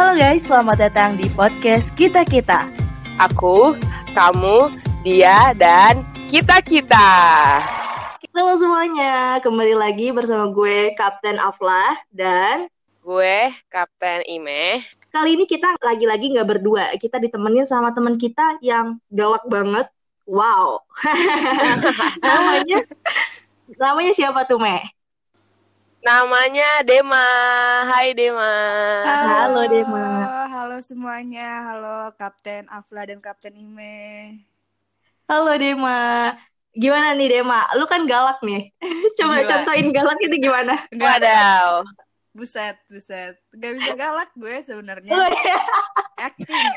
Halo guys, selamat datang di podcast Kita Kita. Aku, kamu, dia, dan kita-kita. Halo semuanya, kembali lagi bersama gue Kapten Aflah dan Gue Kapten Ime. kali ini kita lagi-lagi nggak berdua, kita ditemenin sama teman kita yang galak banget. Wow. namanya namanya siapa tuh, Me? Namanya Dema. Hai Dema. Halo, Dema. Halo semuanya, halo Kapten Afla dan Kapten Ime. Halo Dema. Gimana nih Dema? Lu kan galak nih. Coba Gila. contohin galak itu gimana? Wadaw. Buset, buset. Gak bisa galak gue sebenarnya. Acting.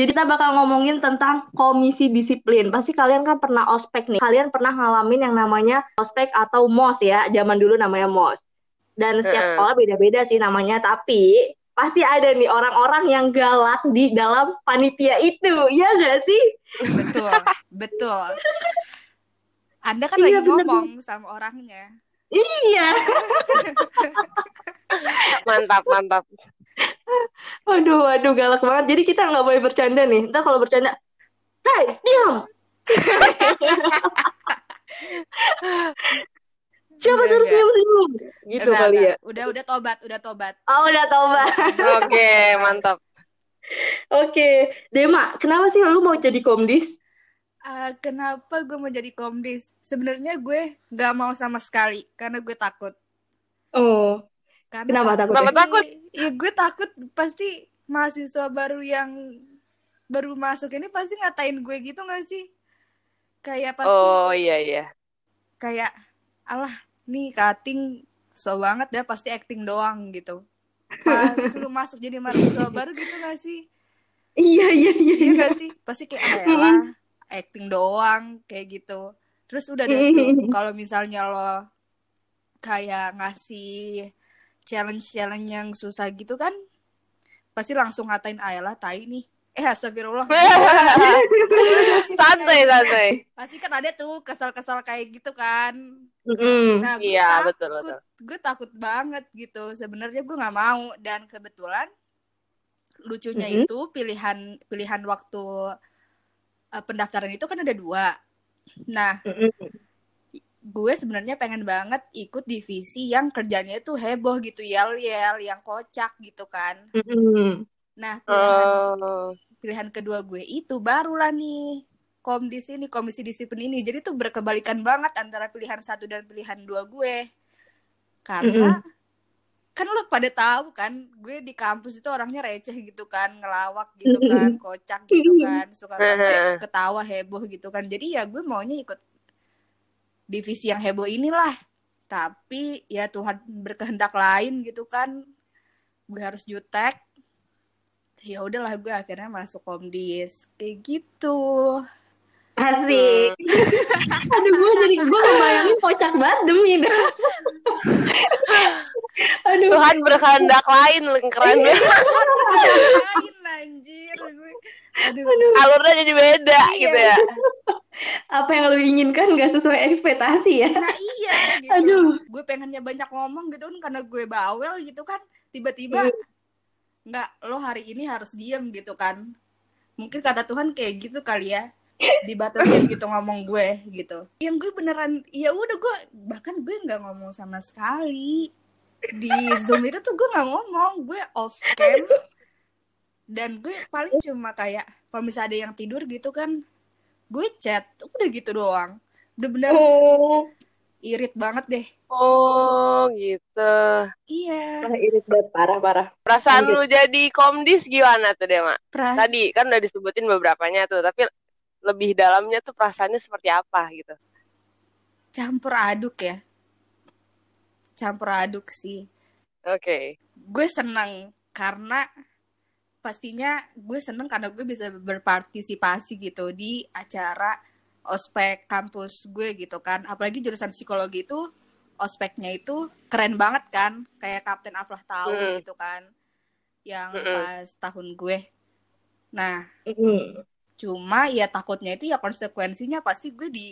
Jadi kita bakal ngomongin tentang komisi disiplin. Pasti kalian kan pernah ospek nih. Kalian pernah ngalamin yang namanya ospek atau MOS ya. Zaman dulu namanya MOS. Dan setiap sekolah beda-beda sih namanya. Tapi pasti ada nih orang-orang yang galak di dalam panitia itu. Iya gak sih? Betul, betul. Anda kan Iya, lagi bener. ngomong sama orangnya. Iya. Mantap, mantap. Aduh, aduh galak banget. Jadi kita nggak boleh bercanda nih. Ntar kalau bercanda, Hai, diam. Siapa suruh enggak. senyum-senyum? Gitu Udah, kali udah. ya. Udah, udah tobat, udah tobat. Oh, udah tobat. Oke, mantap. Oke, Dema, kenapa sih lu mau jadi komdis? Ah, kenapa gue mau jadi komdis? Sebenarnya gue gak mau sama sekali karena gue takut. Oh, Karena Kenapa takut? Kenapa takut? Iya gue takut pasti mahasiswa baru yang baru masuk ini pasti ngatain gue gitu gak sih? Kayak pasti Oh iya iya. kayak alah nih cutting so banget ya pasti acting doang gitu. Pas lu masuk jadi mahasiswa baru gitu gak sih? iya iya iya. Iya iya. gak sih? Pasti kayak ah, elah, acting doang kayak gitu. Terus udah deh tuh kalau misalnya lo kayak ngasih challenge-challenge yang susah gitu kan pasti langsung ngatain Ayla tai nih. Eh astagfirullah. santai, santai. Pasti kan ada tuh kesal-kesal kayak gitu kan. Nah, gue Iya, takut, betul, betul. gue takut banget gitu. Sebenarnya gue nggak mau dan kebetulan lucunya Mhm. itu pilihan pilihan waktu uh, pendaftaran itu kan ada dua. Nah, Mm-mm. Gue sebenarnya pengen banget ikut divisi yang kerjanya itu heboh gitu, yel-yel, yang kocak gitu kan. Mm-mm. Nah, pilihan Oh, pilihan kedua gue itu barulah nih komdis ini komisi disiplin ini. Jadi tuh berkebalikan banget antara pilihan satu dan pilihan dua gue. Karena kan lo pada tahu kan gue di kampus itu orangnya receh gitu kan ngelawak gitu kan kocak gitu kan suka ketawa heboh gitu kan. Jadi ya gue maunya ikut divisi yang heboh inilah. Tapi ya Tuhan berkehendak lain gitu kan. Gue harus jutek. Ya udahlah gue akhirnya masuk komdis. Kayak gitu Asik. Aduh, gue jadi gue ngebayangin kocak banget demi dah. Aduh. Tuhan berkehendak lain, keren Iya. banget. lain anjir gue aduh Alurnya jadi beda Iya. gitu ya. Apa yang lu inginkan gak sesuai ekspektasi ya? nah iya gitu Aduh. gue pengennya banyak ngomong gitu kan karena gue bawel gitu kan tiba-tiba Iya. nggak lo hari ini harus diem gitu kan mungkin kata Tuhan kayak gitu kali ya dibatasin gitu ngomong gue gitu. Yang gue beneran ya udah gue bahkan gue nggak ngomong sama sekali. Di zoom itu tuh gue nggak ngomong gue off cam. Dan gue paling cuma kayak kalau misalnya ada yang tidur gitu kan gue chat udah gitu doang. Bener-bener Oh, irit banget deh. Oh gitu. iya. Parah irit banget, parah-parah. Perasaan Lanjut. lu jadi komdis gimana tuh Dema? pra Tadi kan udah disebutin beberapanya tuh, tapi lebih dalamnya tuh perasaannya seperti apa gitu. campur aduk ya campur aduk sih Oke. gue seneng karena pastinya gue seneng karena gue bisa berpartisipasi gitu di acara ospek kampus gue gitu kan apalagi jurusan psikologi itu ospeknya itu keren banget kan kayak Kapten Aflah tahu Mm. gitu kan yang Mm-mm. pas tahun gue nah Mm. Cuma ya takutnya itu ya konsekuensinya pasti gue di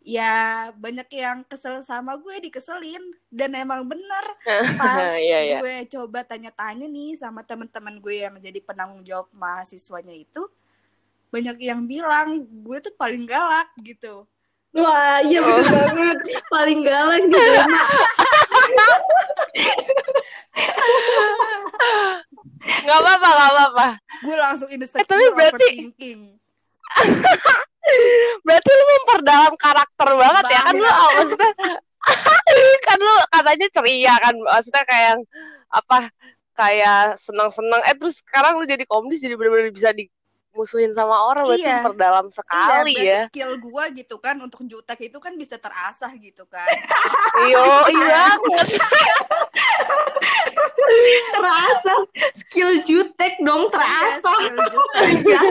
ya banyak yang kesel sama gue dikeselin dan emang bener pas Iya, iya. gue coba tanya-tanya nih sama teman-teman gue yang jadi penanggung jawab mahasiswanya itu banyak yang bilang gue tuh paling galak gitu Wah, iya bener banget. Paling galak di Nggak apa-apa, nggak apa-apa. gue langsung insecure Eh, tapi berarti- Berarti lu memperdalam karakter banget ya kan lu oh, maksudnya kan lu katanya ceria kan maksudnya kayak apa kayak senang-senang eh terus sekarang lu jadi komdis jadi benar-benar bisa dimusuhin sama orang berarti Iya. memperdalam sekali iya, ya. skill gue gitu kan untuk jutek itu kan bisa terasah gitu kan Yo, iya banget. Terasa. Skill jutek dong, terasa. skill jutek Ya.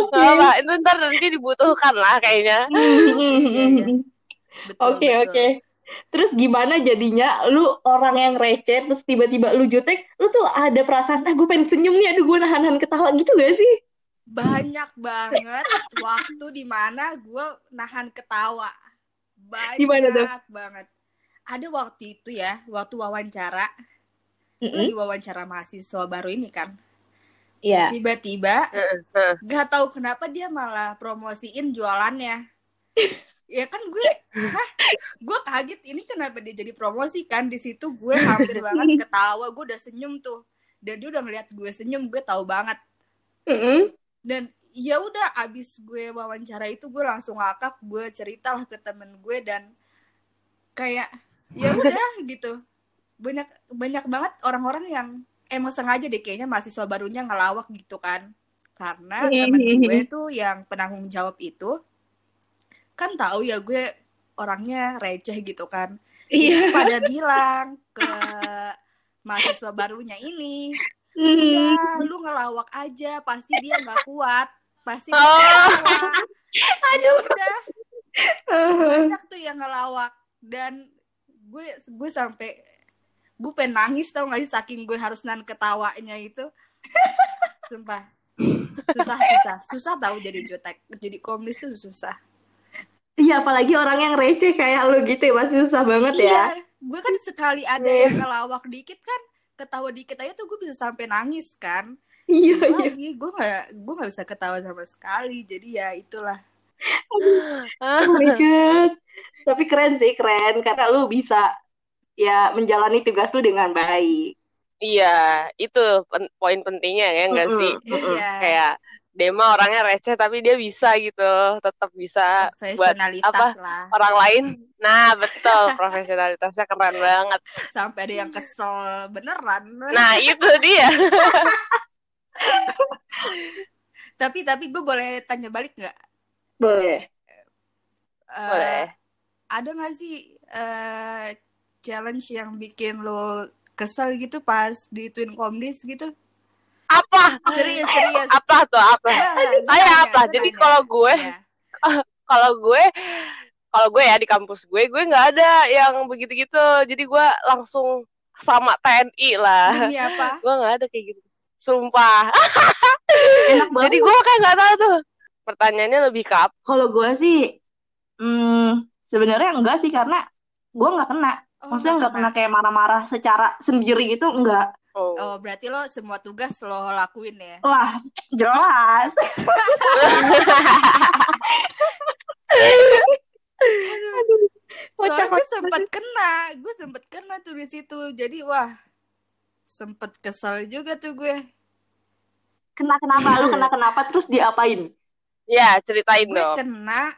Oke. Apa, itu ntar nanti dibutuhkan lah kayaknya. Oke, oke. Terus gimana jadinya lu orang yang receh terus tiba-tiba lu jutek, lu tuh ada perasaan, ah gue pengen senyum nih, aduh gue nahan-nahan ketawa gitu gak sih? banyak banget waktu di mana gue nahan ketawa banyak Gimana tuh? banget ada waktu itu ya waktu wawancara Mm-mm. lagi wawancara mahasiswa baru ini kan Iya. tiba-tiba Heeh, heeh. gak tahu kenapa dia malah promosiin jualannya ya kan gue hah gue kaget ini kenapa dia jadi promosi kan di situ gue hampir banget ketawa gue udah senyum tuh dan dia udah ngeliat gue senyum gue tahu banget Mm-mm. dan ya udah abis gue wawancara itu gue langsung ngakak gue ceritalah ke temen gue dan kayak ya udah gitu banyak banyak banget orang-orang yang emang sengaja deh kayaknya mahasiswa barunya ngelawak gitu kan karena temen gue tuh yang penanggung jawab itu kan tahu ya gue orangnya receh gitu kan Iya. Pada bilang ke mahasiswa barunya ini. Udah, lu ngelawak aja, pasti dia nggak kuat, pasti dia Oh. ketawa. Ya udah, banyak tuh yang ngelawak dan gue gue sampai gue pengen nangis tau gak sih saking gue harus nahan ketawanya itu. Sumpah. Susah susah. Susah tahu jadi jutek. Jadi komunis tuh susah. Iya, apalagi orang yang receh kayak lu gitu ya, pasti susah banget ya. Iya, gue kan sekali ada yang ngelawak dikit kan, ketawa dikit aja tuh gue bisa sampai nangis kan. Iya, iya. lagi gue nggak gue nggak bisa ketawa sama sekali jadi ya itulah Oh my God. Tapi keren sih, keren. Karena lu bisa ya menjalani tugas lu dengan baik. Iya, itu pen- poin pentingnya ya enggak Mm-mm, sih? mm-mm. iya Kayak Dema orangnya receh tapi dia bisa gitu, tetap bisa buat profesionalitas apa lah orang lain. Nah, betul, profesionalitasnya keren banget. sampai ada yang kesel beneran Nah, itu dia. tapi tapi gue boleh tanya balik nggak Boleh. Eh, Boleh. Ada nggak sih eh, challenge yang bikin lo kesel gitu pas di Twin Komdis gitu? Apa? serius serius. Apa tuh, apa? Nanya, apa? Jadi kalau gue, Iya. kalau gue kalau gue ya di kampus gue gue nggak ada yang begitu-gitu. Jadi gue langsung sama TNI lah. Demi apa? Gue nggak ada kayak gitu. Sumpah. Enak banget. jadi gue kayak nggak tahu tuh. Pertanyaannya lebih ke apa? Kalau gue sih, hmm, sebenarnya enggak sih karena gue nggak kena. Oh, Maksudnya nggak kena kayak marah-marah secara sendiri gitu, enggak. oh. Oh, berarti lo semua tugas lo lakuin ya? Wah, jelas. Soalnya gue sempet kena, gue sempet kena tuh di situ. Jadi wah, sempet kesal juga tuh gue. Kena kenapa? Lu kena kenapa? Terus diapain? ya ceritain Gue dong kena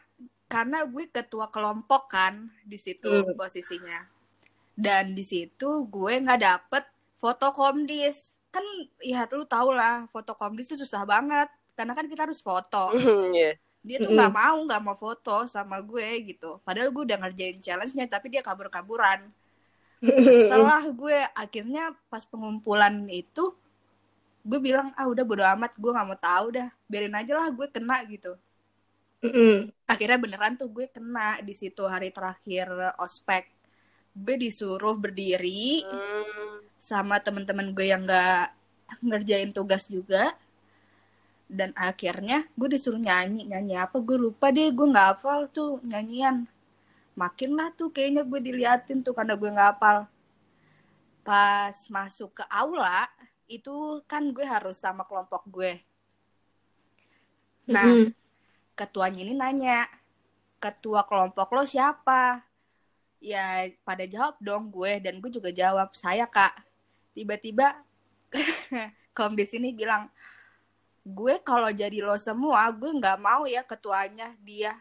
karena gue ketua kelompok kan di situ Hmm. posisinya. Dan di situ gue nggak dapet foto komdis. Kan ya lu tau lah, foto komdis itu susah banget. Karena kan kita harus foto. Iya. dia tuh nggak mau nggak mau foto sama gue gitu padahal gue udah ngerjain challenge-nya tapi dia kabur-kaburan setelah gue akhirnya pas pengumpulan itu gue bilang ah udah bodo amat gue nggak mau tahu dah biarin aja lah gue kena gitu Mm-mm. akhirnya beneran tuh gue kena di situ hari terakhir ospek gue disuruh berdiri Hmm. sama teman-teman gue yang nggak ngerjain tugas juga dan akhirnya gue disuruh nyanyi nyanyi apa gue lupa deh gue nggak hafal tuh nyanyian makin lah tuh kayaknya gue diliatin tuh karena gue nggak hafal pas masuk ke aula itu kan gue harus sama kelompok gue nah Mm-mm. Ketuanya ini nanya ketua kelompok lo siapa? Ya pada jawab dong gue dan gue juga jawab saya kak. Tiba-tiba kom di sini bilang gue kalau jadi lo semua gue nggak mau ya ketuanya dia.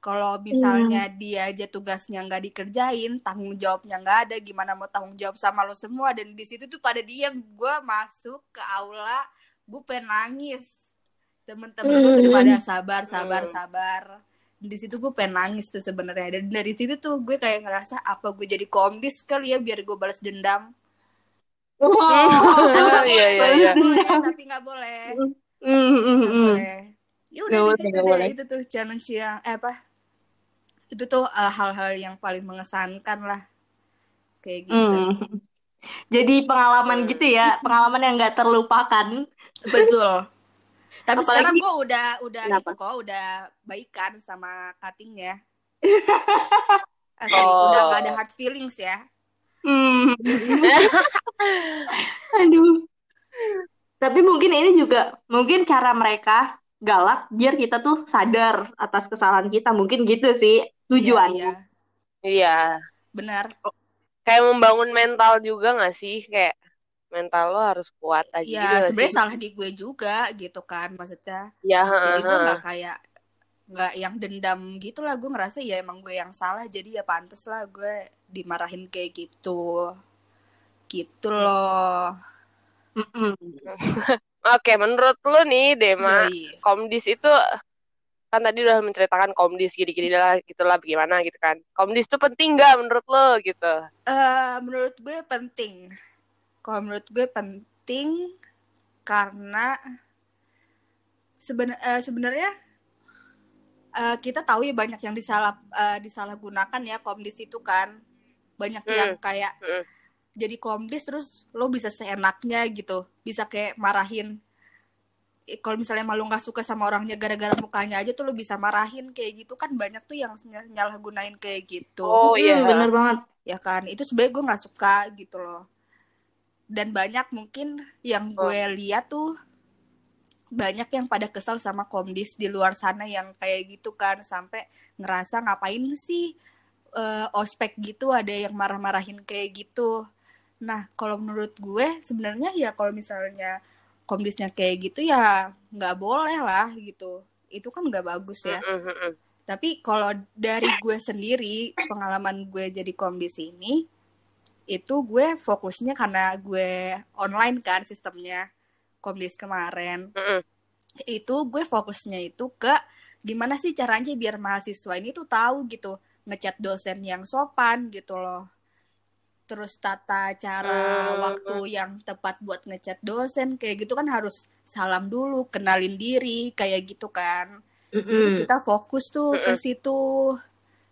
Kalau misalnya dia aja tugasnya nggak dikerjain tanggung jawabnya nggak ada gimana mau tanggung jawab sama lo semua? Dan di situ tuh pada diam gue masuk ke aula gue pengen nangis temen-temen gue tuh pada sabar sabar Hmm. sabar. Di situ gue pengen nangis tuh sebenarnya. Dan dari situ tuh gue kayak ngerasa apa gue jadi komdis kali ya biar gue balas dendam? Tapi nggak Iya, iya, iya. boleh tapi nggak boleh. Mm, mm, nggak boleh. Ya udah di situ deh itu tuh challenge yang eh apa? Itu tuh eh, hal-hal yang paling mengesankan lah. Kayak gitu. Mm. Jadi pengalaman gitu ya, pengalaman yang nggak terlupakan. betul tapi Apalagi- sekarang gue udah udah Kenapa? itu kok udah baikan sama cuttingnya asli Oh. udah gak ada hard feelings ya Hmm. Aduh. Tapi mungkin ini juga mungkin cara mereka galak biar kita tuh sadar atas kesalahan kita. Mungkin gitu sih tujuannya. iya, iya. Iya. benar Kayak membangun mental juga gak sih? Kayak mental lo harus kuat aja gitu ya gak sebenarnya salah di gue juga gitu kan maksudnya Ya, jadi gue nggak kayak nggak yang dendam gitu lah gue ngerasa ya emang gue yang salah jadi ya pantes lah gue dimarahin kayak gitu gitu loh Mm-mm. Oke, menurut lo nih, Dema, Yoi. Komdis itu kan tadi udah menceritakan Komdis gini-gini lah, gitulah bagaimana gitu kan. Komdis itu penting nggak menurut lo gitu? Eh, menurut gue penting kalau menurut gue penting karena seben eh, sebenarnya eh, kita tahu ya banyak yang disalah eh, disalahgunakan ya komdis itu kan banyak Hmm. yang kayak Hmm. jadi komdis terus lo bisa seenaknya gitu bisa kayak marahin kalau misalnya malu nggak suka sama orangnya gara-gara mukanya aja tuh lo bisa marahin kayak gitu kan banyak tuh yang ny- nyalahgunain kayak gitu Oh iya. Mm, bener banget. ya kan itu sebenarnya gue nggak suka gitu loh dan banyak mungkin yang Oh. gue lihat tuh banyak yang pada kesal sama komdis di luar sana yang kayak gitu kan sampai ngerasa ngapain sih eh, ospek gitu ada yang marah-marahin kayak gitu. Nah kalau menurut gue sebenarnya ya kalau misalnya komdisnya kayak gitu ya nggak boleh lah gitu. Itu kan nggak bagus ya. Mm, tapi kalau dari gue sendiri, pengalaman gue jadi komdis ini, itu gue fokusnya karena gue online kan sistemnya komdis kemarin. Mm-mm. Itu gue fokusnya itu ke gimana sih caranya biar mahasiswa ini tuh tahu gitu ngechat dosen yang sopan gitu loh. Terus tata cara Hmm. waktu yang tepat buat ngechat dosen kayak gitu kan harus salam dulu, kenalin diri kayak gitu kan. Jadi Mm-mm. kita fokus tuh ke Mm-mm. situ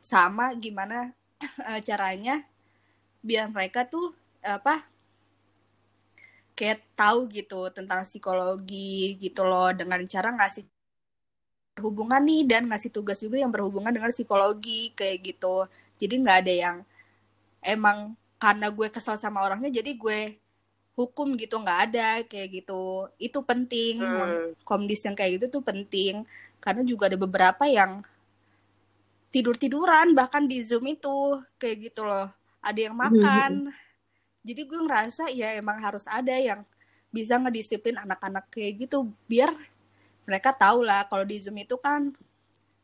sama gimana eh, caranya biar mereka tuh apa kayak tahu gitu tentang psikologi gitu loh. Dengan cara ngasih hubungan nih dan ngasih tugas juga yang berhubungan dengan psikologi kayak gitu. Jadi nggak ada yang emang karena gue kesal sama orangnya jadi gue hukum gitu nggak ada kayak gitu. Itu penting. Hmm. komdis yang kayak gitu tuh penting. Karena juga ada beberapa yang tidur tiduran bahkan di zoom itu kayak gitu loh ada yang makan jadi gue ngerasa ya emang harus ada yang bisa ngedisiplin anak-anak kayak gitu biar mereka tahu lah kalau di zoom itu kan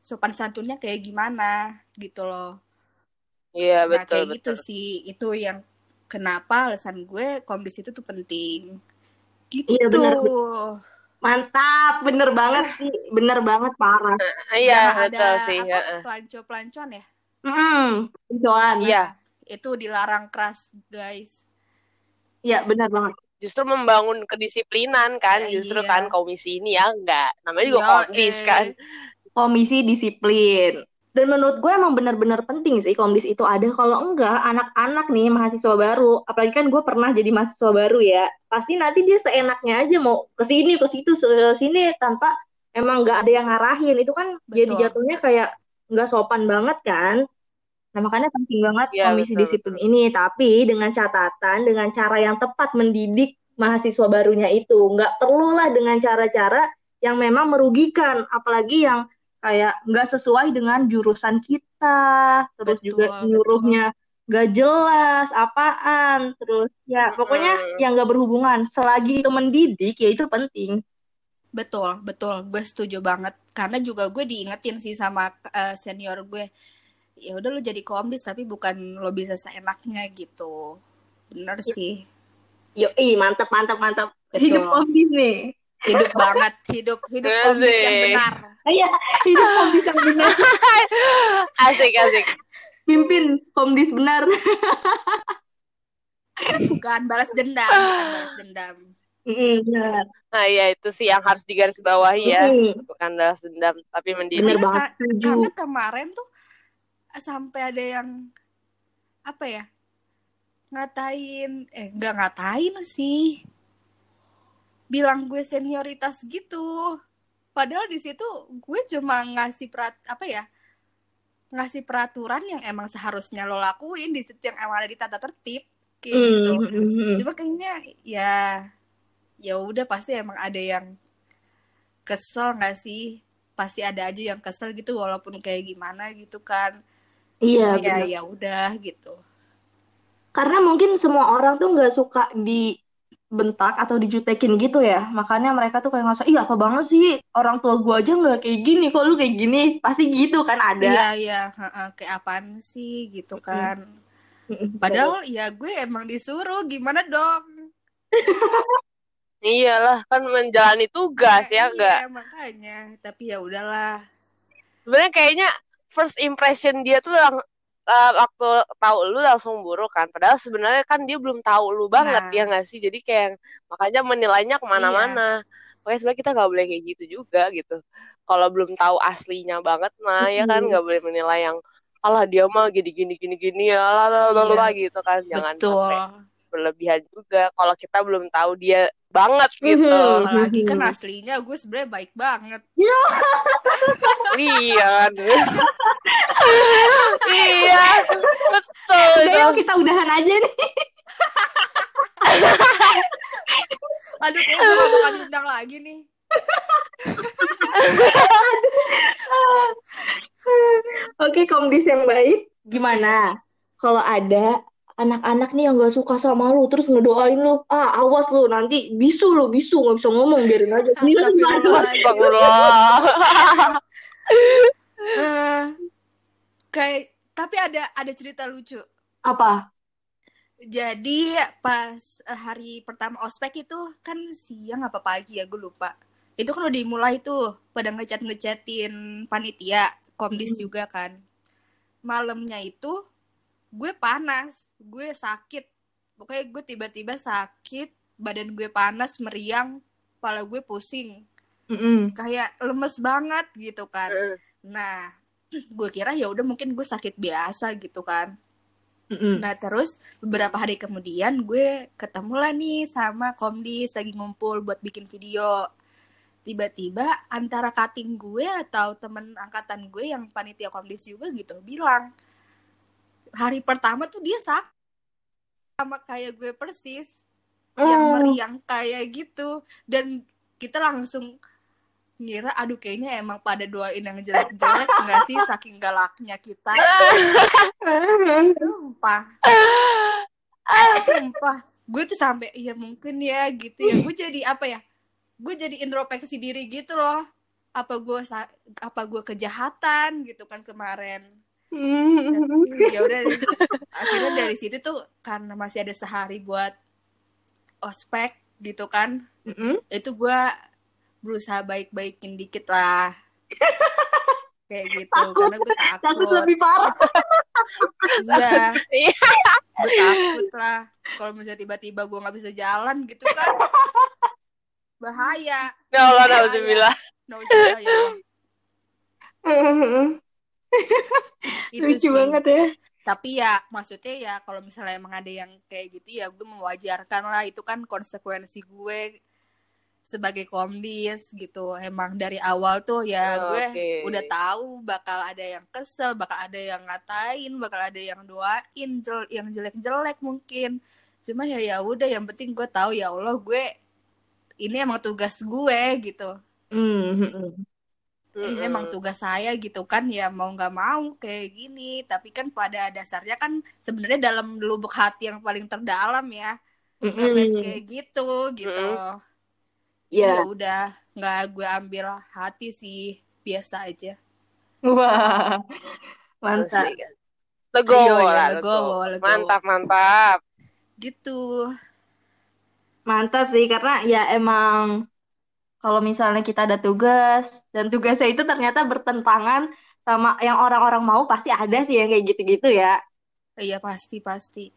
sopan santunnya kayak gimana gitu loh Iya nah betul kayak gitu betul. sih itu yang kenapa alasan gue komdis itu tuh penting gitu Iya, benar, Mantap, bener banget sih, bener banget parah. Iya Jangan ada betul sih. apa heeh. pelanco-pelancuan ya Hmm, pencuan. Iya. Itu dilarang keras guys Iya, bener banget. Justru membangun kedisiplinan kan, Ya, justru iya. kan komisi ini ya enggak. Namanya juga Yo, komdis eh. kan. Komisi disiplin. dan menurut gue emang benar-benar penting sih komdis itu ada kalau enggak anak-anak nih mahasiswa baru apalagi kan gue pernah jadi mahasiswa baru ya pasti nanti dia seenaknya aja mau ke sini ke situ ke sini tanpa emang nggak ada yang ngarahin itu kan jadi Betul. jatuhnya kayak nggak sopan banget kan nah makanya penting banget Iya, komisi betul, disiplin ini tapi dengan catatan dengan cara yang tepat mendidik mahasiswa barunya itu nggak perlulah dengan cara-cara yang memang merugikan apalagi yang kayak nggak sesuai dengan jurusan kita terus Betul, juga nyuruhnya nggak jelas apaan terus ya pokoknya yang nggak berhubungan selagi itu mendidik ya itu penting Betul, betul. Gue setuju banget. Karena juga gue diingetin sih sama eh, senior gue. Ya udah lu jadi komdis tapi bukan lo bisa seenaknya gitu. Bener Ya. sih. yo ih mantap mantap mantap Betul. hidup komdis nih Hidup banget, hidup hidup Iya komdis yang benar. iya hidup komdis yang benar asik asik pimpin komdis benar Bukan balas dendam, bukan balas dendam. Mm, benar nah ya itu sih yang harus digarisbawahi ya Mm, bukan balas dendam tapi mendidik Karena- banget Karena kemarin tuh sampai ada yang apa ya? Ngatain, eh nggak ngatain sih. Bilang gue senioritas gitu. Padahal di situ gue cuma ngasih perat apa ya? Ngasih peraturan yang emang seharusnya lo lakuin di situ yang emang ada di tata tertib kayak Mm, gitu. mm, mm. Cuma kayaknya ya ya udah pasti emang ada yang kesel nggak sih? Pasti ada aja yang kesel gitu walaupun kayak gimana gitu kan. Iya ya ya udah gitu. karena mungkin semua orang tuh nggak suka dibentak atau dijutekin gitu ya makanya mereka tuh kayak ngerasa iya apa banget sih orang tua gua aja nggak kayak gini kok lu kayak gini pasti gitu kan ada Iya iya, heeh, kayak apaan sih gitu kan. Padahal ya gue emang disuruh gimana dong? iyalah kan menjalani tugas Nah, ya enggak iya makanya. Tapi ya udahlah. sebenarnya kayaknya first impression dia tuh lang eh, waktu tahu lu langsung buruk kan. Padahal sebenarnya kan dia belum tahu lu banget Nah. ya nggak sih? Jadi kayak makanya menilainya ke mana-mana. Makanya sebenarnya kita nggak boleh kayak gitu juga gitu. Kalau belum tahu aslinya banget mah ya kan nggak boleh menilai yang alah dia mah gini gini gini gini ya lah lah, Iya. gitu kan. Jangan Betul. sampai berlebihan juga kalau kita belum tahu dia banget gitu Mhm. Apalagi kan Mhm. aslinya gue sebenarnya baik banget. iya kan iya betul Udah yuk kita udahan aja nih Aduh kayaknya gue gak bakal diundang lagi nih. Oke, komdis yang baik, gimana? Kalau ada anak-anak nih yang gak suka sama lu, terus ngedoain lu, ah awas lu, nanti bisu lu, bisu, gak bisa ngomong, biarin aja. Eh, kayak tapi ada ada cerita lucu. Apa? Jadi pas hari pertama ospek itu kan siang apa pagi ya gue lupa. Itu kan udah dimulai tuh pada ngechat ngechatin panitia, komdis Hmm. juga kan. Malamnya itu gue panas, gue sakit. Pokoknya gue tiba-tiba sakit, badan gue panas, meriang, kepala gue pusing, Mm-mm. kayak lemes banget gitu kan. Mm. Nah, gue kira ya udah mungkin gue sakit biasa gitu kan. Mm-mm. Nah terus beberapa hari kemudian gue ketemu lah nih sama Komdis lagi ngumpul buat bikin video. Tiba-tiba antara cutting gue atau temen angkatan gue yang panitia Komdis juga gitu bilang hari pertama tuh dia sakit. Sama kayak gue persis. Yang Oh. meriang kayak gitu. Dan kita langsung ngira aduh kayaknya emang pada doain yang jelek-jelek nggak sih saking galaknya kita. Sumpah. Sumpah. Gue tuh sampai iya mungkin ya gitu ya. Gue jadi apa ya gue jadi introspeksi diri gitu loh. Apa gue apa gue kejahatan gitu kan kemarin ya udah akhirnya dari situ tuh karena masih ada sehari buat ospek gitu kan Mm-mm. itu gue berusaha baik-baikin dikit lah kayak gitu Takut. karena gue Takut takut lebih parah. iya Iya. gue takut lah kalau misalnya tiba-tiba gue nggak bisa jalan gitu kan bahaya Ya Allah, nauzubillah. Nauzubillah, ya. Itu Lucu sih banget ya. tapi ya maksudnya ya kalau misalnya emang ada yang kayak gitu ya gue mewajarkan lah itu kan konsekuensi gue sebagai komdis gitu emang dari awal tuh ya Oh, gue oke. udah tahu bakal ada yang kesel bakal ada yang ngatain bakal ada yang doain jel- yang jelek-jelek mungkin cuma ya ya udah yang penting gue tahu ya Allah gue ini emang tugas gue gitu Hmm, hmm, hmm. Ini emang tugas saya gitu kan ya mau nggak mau kayak gini tapi kan pada dasarnya kan sebenarnya dalam lubuk hati yang paling terdalam ya hmm. kayak gitu gitu loh Ya. ya udah nggak gue ambil hati sih biasa aja Wah. Mantap. Asik. Legowo Iya, legowo. legowo. Mantap, mantap. gitu Mantap sih karena ya emang kalau misalnya kita ada tugas dan tugasnya itu ternyata bertentangan sama yang orang-orang mau pasti ada sih yang kayak gitu-gitu ya. iya pasti pasti.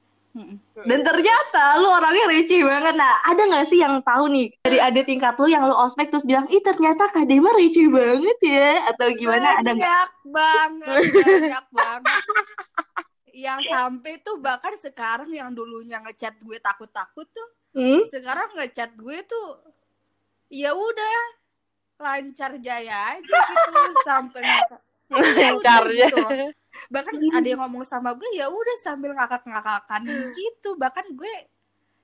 Dan ternyata lu orangnya receh banget. Nah, ada nggak sih yang tahu nih dari ada tingkat lu yang lu ospek terus bilang, ih ternyata Kak Dema receh banget ya? Atau gimana? Ada nggak? banyak banget banyak banget yang sampai tuh bahkan sekarang yang dulunya ngechat gue takut-takut tuh Hmm? sekarang ngechat gue tuh ya udah lancar jaya aja gitu sampai ngakak. Ya Lancarnya. gitu bahkan ada yang ngomong sama gue ya udah sambil ngakak-ngakakan gitu. Bahkan gue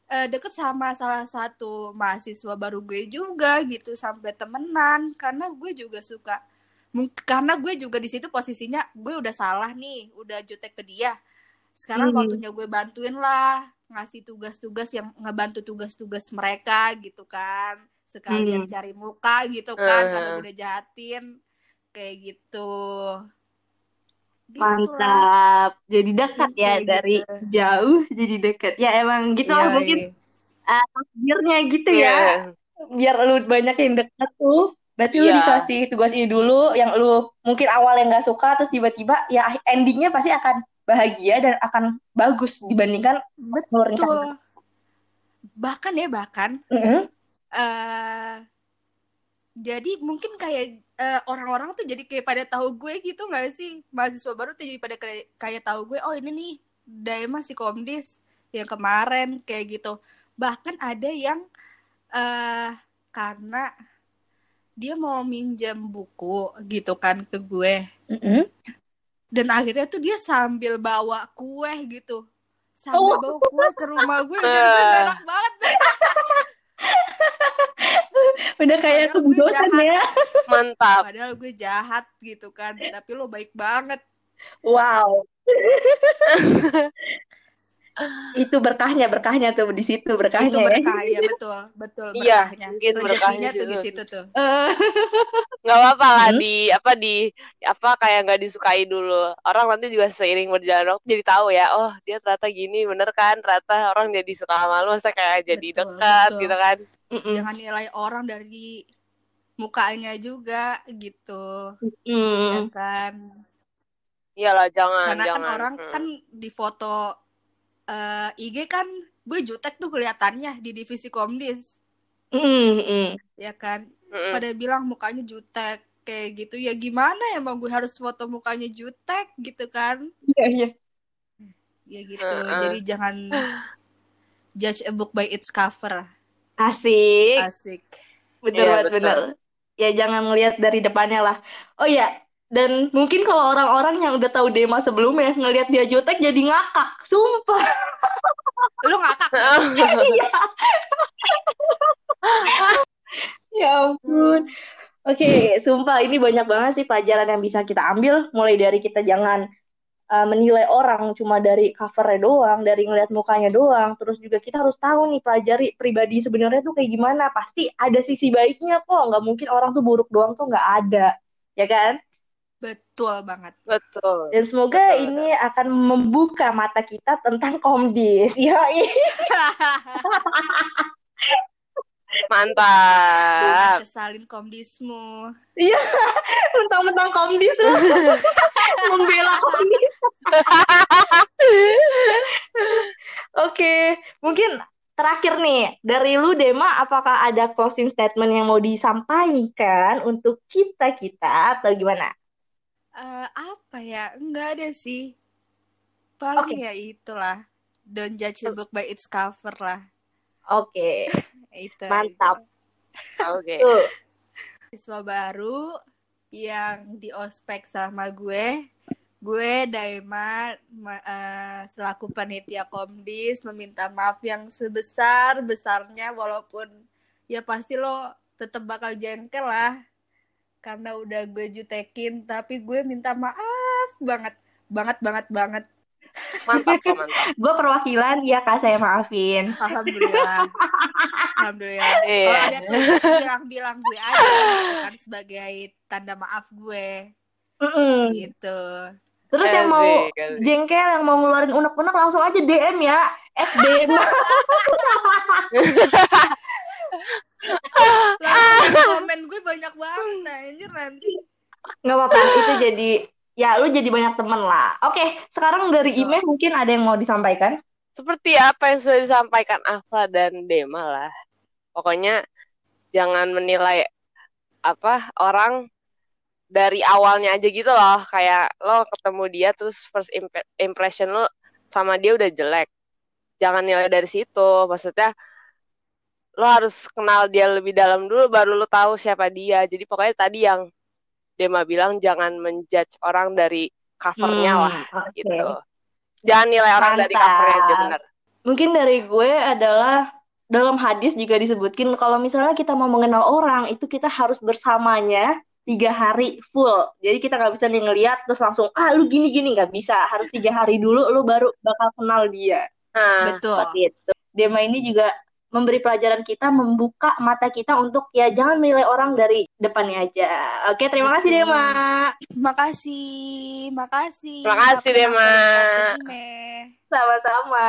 eh, deket sama salah satu mahasiswa baru gue juga gitu sampai temenan. Karena gue juga suka karena gue juga di situ posisinya gue udah salah nih udah jutek ke dia. Sekarang Hmm. waktunya gue bantuin lah ngasih tugas-tugas yang ngebantu tugas-tugas mereka gitu kan sekalian Hmm. cari muka gitu kan Eh. kalau udah jahatin kayak gitu Gitu. Mantap. Jadi dekat ya Kayak dari gitu. jauh jadi dekat. Ya emang gitu lah Iya, mungkin iya. ah, takdirnya gitu Iya. ya. Biar lu banyak yang dekat tuh. Berarti lu Iya. dikasih tugas ini dulu yang lu mungkin awal yang gak suka terus tiba-tiba ya endingnya pasti akan bahagia dan akan bagus dibandingkan lu betul bahkan ya bahkan Mm-mm. Eh jadi mungkin kayak eh, orang-orang tuh jadi kayak pada tahu gue gitu nggak sih? Mahasiswa baru tuh jadi pada kayak, kayak tahu gue oh ini nih Daima si Komdis yang kemarin kayak gitu. Bahkan ada yang eh karena dia mau minjam buku gitu kan ke gue. Mm-mm. dan akhirnya tuh dia sambil bawa kue gitu. Sambil Oh. bawa kue ke rumah gue dan gue enak banget Udah kayak kebudosan jahat. ya. Mantap. padahal gue jahat gitu kan tapi lo baik banget Wow. Itu berkahnya, berkahnya tuh di situ berkahnya itu ya. berkah ya betul betul Iya, berkahnya mungkin berkahnya rezekinya tuh di situ. situ tuh Eh, nggak apa-apa lah Hmm? di apa di apa kayak nggak disukai dulu orang nanti juga seiring berjalan waktu jadi tahu ya oh dia ternyata gini bener kan ternyata orang jadi suka sama lu masa kayak jadi Betul, dekat betul. gitu kan mm-mm. jangan nilai orang dari mukanya juga gitu Mm. ya kan iyalah jangan karena kan jangan orang Hmm. kan di foto eh, IG kan gue jutek tuh kelihatannya di divisi komdis Mm, mm. ya kan Mm-mm. pada bilang mukanya jutek kayak gitu ya gimana emang gue harus foto mukanya jutek gitu kan Iya, iya. ya gitu Heeh. jadi jangan judge a book by its cover Asik. asik Bener Iya, banget, betul. bener. Ya jangan ngelihat dari depannya lah. Oh ya, dan mungkin kalau orang-orang yang udah tahu Dema sebelumnya ngelihat dia jutek jadi ngakak, sumpah. lu ngakak Iya. Ya ampun. Oke, sumpah ini banyak banget sih pelajaran yang bisa kita ambil. Mulai dari kita jangan uh, menilai orang cuma dari covernya doang, dari ngeliat mukanya doang. Terus juga kita harus tahu nih pelajari pribadi sebenarnya tuh kayak gimana. Pasti ada sisi baiknya kok. Nggak mungkin orang tuh buruk doang tuh nggak ada. Ya kan? betul banget betul Dan semoga Betul, ini akan membuka mata kita tentang komdis. Yoi. mantap kesalin komdismu Iya, mentang-mentang komdis lu. membela komdis. Oke, mungkin terakhir nih dari lu Dema, apakah ada closing statement yang mau disampaikan untuk kita kita atau gimana? Eh, apa ya? Enggak ada sih. Paling Oke. ya itulah. Don't judge a book by its cover lah. Oke, Itu. mantap. Oke. Tuh. Siswa baru yang di ospek sama gue. Gue Daima ma- eh, selaku panitia Komdis meminta maaf yang sebesar besarnya walaupun ya pasti lo tetap bakal jengkel lah karena udah gue jutekin tapi gue minta maaf banget banget banget banget Mantap mantap. Gue perwakilan, ya kak saya maafin. alhamdulillah alhamdulillah Iya. kalau ada tugas bilang-bilang gue aja gitu kan sebagai tanda maaf gue Mm-mm. gitu Terus yang mau asik. jengkel, yang mau ngeluarin unek-unek langsung aja DM ya. Langsung komen gue banyak banget anjir nanti Nggak apa-apa, itu jadi ya lu jadi banyak temen lah. Oke, sekarang dari Betul. Ime mungkin ada yang mau disampaikan? Seperti apa yang sudah disampaikan Afla dan Dema lah. Pokoknya jangan menilai apa orang dari awalnya aja gitu loh. Kayak lo ketemu dia terus first imp- impression lo sama dia udah jelek. Jangan nilai dari situ. Maksudnya lo harus kenal dia lebih dalam dulu baru lo tahu siapa dia. Jadi pokoknya tadi yang Dema bilang jangan menjudge orang dari covernya Hmm, lah oke. gitu. Jangan nilai orang dari Mantap. covernya aja bener. Mungkin dari gue adalah dalam hadis juga disebutkin kalau misalnya kita mau mengenal orang itu kita harus bersamanya tiga hari full. Jadi kita nggak bisa nih ngeliat terus langsung ah lu gini gini nggak bisa. Harus tiga hari dulu lu baru bakal kenal dia. Nah, betul Seperti itu. Dema ini juga memberi pelajaran kita, membuka mata kita untuk ya jangan menilai orang dari depannya aja. Oke, terima kasih Betul. Dema. makasih makasih Terima kasih, Dema. Sama-sama.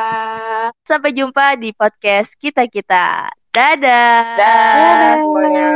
Sampai jumpa di podcast kita-kita. Dadah. dah semuanya.